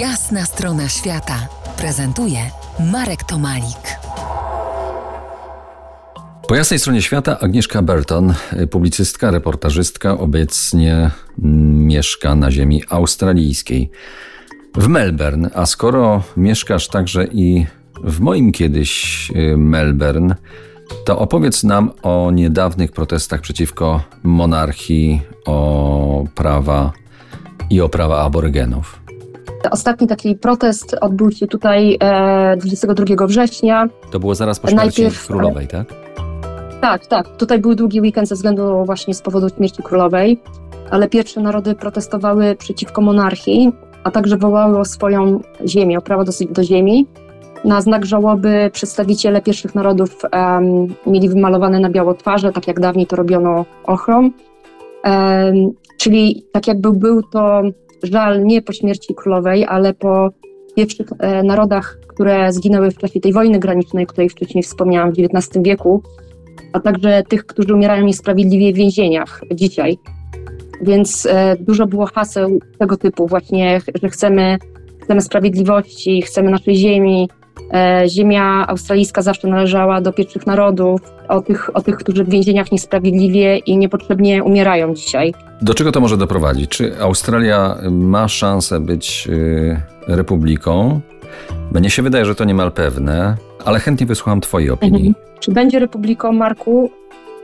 Jasna strona świata prezentuje Marek Tomalik. Po jasnej stronie świata Agnieszka Burton, publicystka, reportażystka, obecnie mieszka na ziemi australijskiej. W Melbourne, a skoro mieszkasz także i w moim kiedyś y, Melbourne, to opowiedz nam o niedawnych protestach przeciwko monarchii, o prawa i o prawa aborygenów. Ostatni taki protest odbył się tutaj e, 22 września. To było zaraz po śmierci Najpierw- królowej, tak? Tak, tak. Tutaj był długi weekend ze względu właśnie z powodu śmierci królowej, ale pierwsze narody protestowały przeciwko monarchii, a także wołały o swoją ziemię, o prawo do, do ziemi. Na znak żałoby przedstawiciele pierwszych narodów em, mieli wymalowane na biało twarze, tak jak dawniej to robiono ochrom. Em, czyli tak jakby był to żal nie po śmierci królowej, ale po pierwszych e, narodach, które zginęły w czasie tej wojny granicznej, o której wcześniej wspomniałam w XIX wieku, a także tych, którzy umierają niesprawiedliwie w więzieniach dzisiaj. Więc e, dużo było haseł tego typu, właśnie, że chcemy, chcemy sprawiedliwości, chcemy naszej ziemi. E, ziemia australijska zawsze należała do pierwszych narodów, o tych, o tych, którzy w więzieniach niesprawiedliwie i niepotrzebnie umierają dzisiaj. Do czego to może doprowadzić? Czy Australia ma szansę być y, republiką? Mnie się wydaje, że to niemal pewne, ale chętnie wysłucham Twojej opinii. Czy będzie republiką, Marku?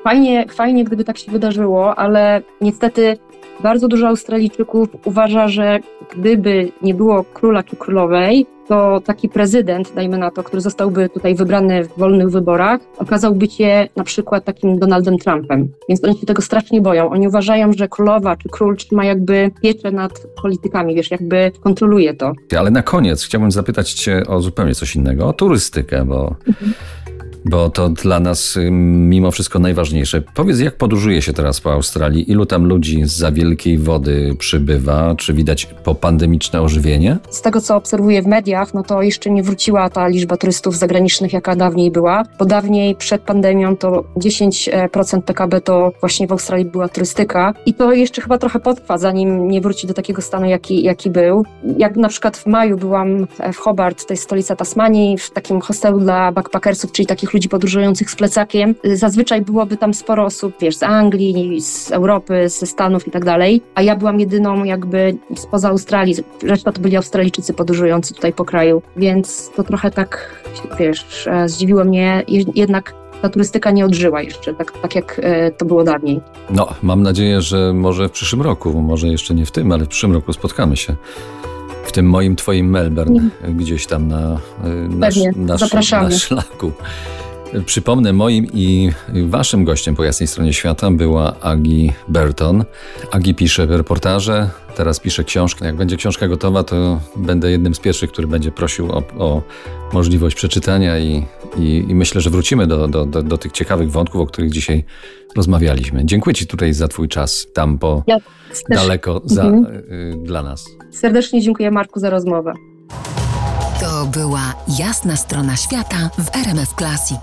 Fajnie, fajnie, gdyby tak się wydarzyło, ale niestety bardzo dużo Australijczyków uważa, że gdyby nie było króla czy królowej, to taki prezydent, dajmy na to, który zostałby tutaj wybrany w wolnych wyborach, okazałby się na przykład takim Donaldem Trumpem. Więc oni się tego strasznie boją. Oni uważają, że królowa czy król trzyma jakby pieczę nad politykami, wiesz, jakby kontroluje to. Ale na koniec chciałbym zapytać Cię o zupełnie coś innego, o turystykę, bo, bo to dla nas y, mimo wszystko najważniejsze. Powiedz, jak podróżuje się teraz po Australii? Ilu tam ludzi z za wielkiej wody przybywa? Czy widać popandemiczne ożywienie? Z tego, co obserwuję w mediach, no to jeszcze nie wróciła ta liczba turystów zagranicznych, jaka dawniej była, bo dawniej przed pandemią to 10% PKB to właśnie w Australii była turystyka i to jeszcze chyba trochę potrwa, zanim nie wróci do takiego stanu, jaki, jaki był. Jak na przykład w maju byłam w Hobart, to jest stolica Tasmanii, w takim hostelu dla backpackersów, czyli takich ludzi podróżujących z plecakiem. Zazwyczaj byłoby tam sporo osób, wiesz, z Anglii, z Europy, ze Stanów i tak dalej, a ja byłam jedyną jakby spoza Australii, reszta to byli Australijczycy podróżujący tutaj po kraju, więc to trochę tak, wiesz, e, zdziwiło mnie, Je- jednak ta turystyka nie odżyła jeszcze, tak, tak jak e, to było dawniej. No, mam nadzieję, że może w przyszłym roku, może jeszcze nie w tym, ale w przyszłym roku spotkamy się. W tym moim, twoim Melbourne, gdzieś tam na, na, na, zapraszamy. na szlaku. Przypomnę, moim i waszym gościem po jasnej stronie świata była Agi Burton. Agi pisze reportaże, teraz pisze książkę. Jak będzie książka gotowa, to będę jednym z pierwszych, który będzie prosił o, o możliwość przeczytania i, i, i myślę, że wrócimy do, do, do, do tych ciekawych wątków, o których dzisiaj rozmawialiśmy. Dziękuję Ci tutaj za Twój czas tam po Ja daleko za, Mhm. y, dla nas. serdecznie dziękuję Marku za rozmowę. To była jasna strona świata w RMF Classic.